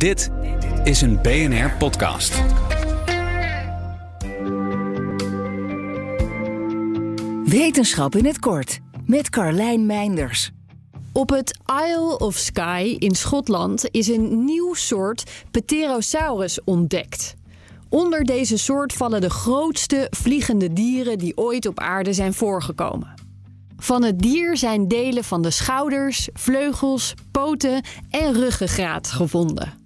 Dit is een BNR podcast. Wetenschap in het kort met Carlijn Meinders. Op het Isle of Skye in Schotland is een nieuw soort Pterosaurus ontdekt. Onder deze soort vallen de grootste vliegende dieren die ooit op aarde zijn voorgekomen. Van het dier zijn delen van de schouders, vleugels, poten en ruggengraat gevonden.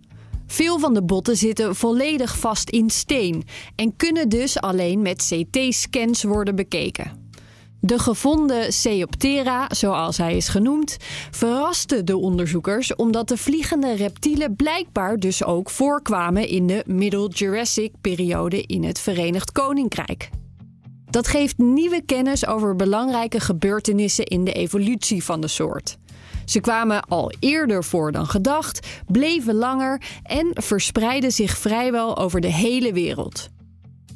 Veel van de botten zitten volledig vast in steen en kunnen dus alleen met CT-scans worden bekeken. De gevonden Ceoptera, zoals hij is genoemd, verraste de onderzoekers omdat de vliegende reptielen blijkbaar dus ook voorkwamen in de Middle Jurassic-periode in het Verenigd Koninkrijk. Dat geeft nieuwe kennis over belangrijke gebeurtenissen in de evolutie van de soort. Ze kwamen al eerder voor dan gedacht, bleven langer en verspreidden zich vrijwel over de hele wereld.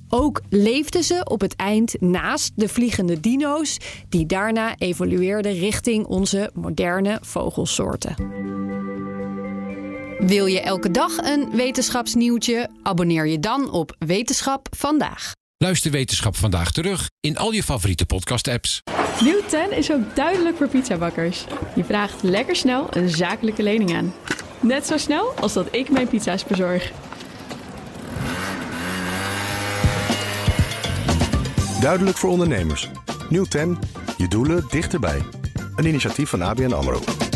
Ook leefden ze op het eind naast de vliegende dino's, die daarna evolueerden richting onze moderne vogelsoorten. Wil je elke dag een wetenschapsnieuwtje? Abonneer je dan op Wetenschap vandaag. Luister Wetenschap vandaag terug in al je favoriete podcast-apps. Nieuw 10 is ook duidelijk voor pizzabakkers. Je vraagt lekker snel een zakelijke lening aan. Net zo snel als dat ik mijn pizza's bezorg. Duidelijk voor ondernemers. Nieuw 10, je doelen dichterbij. Een initiatief van ABN AMRO.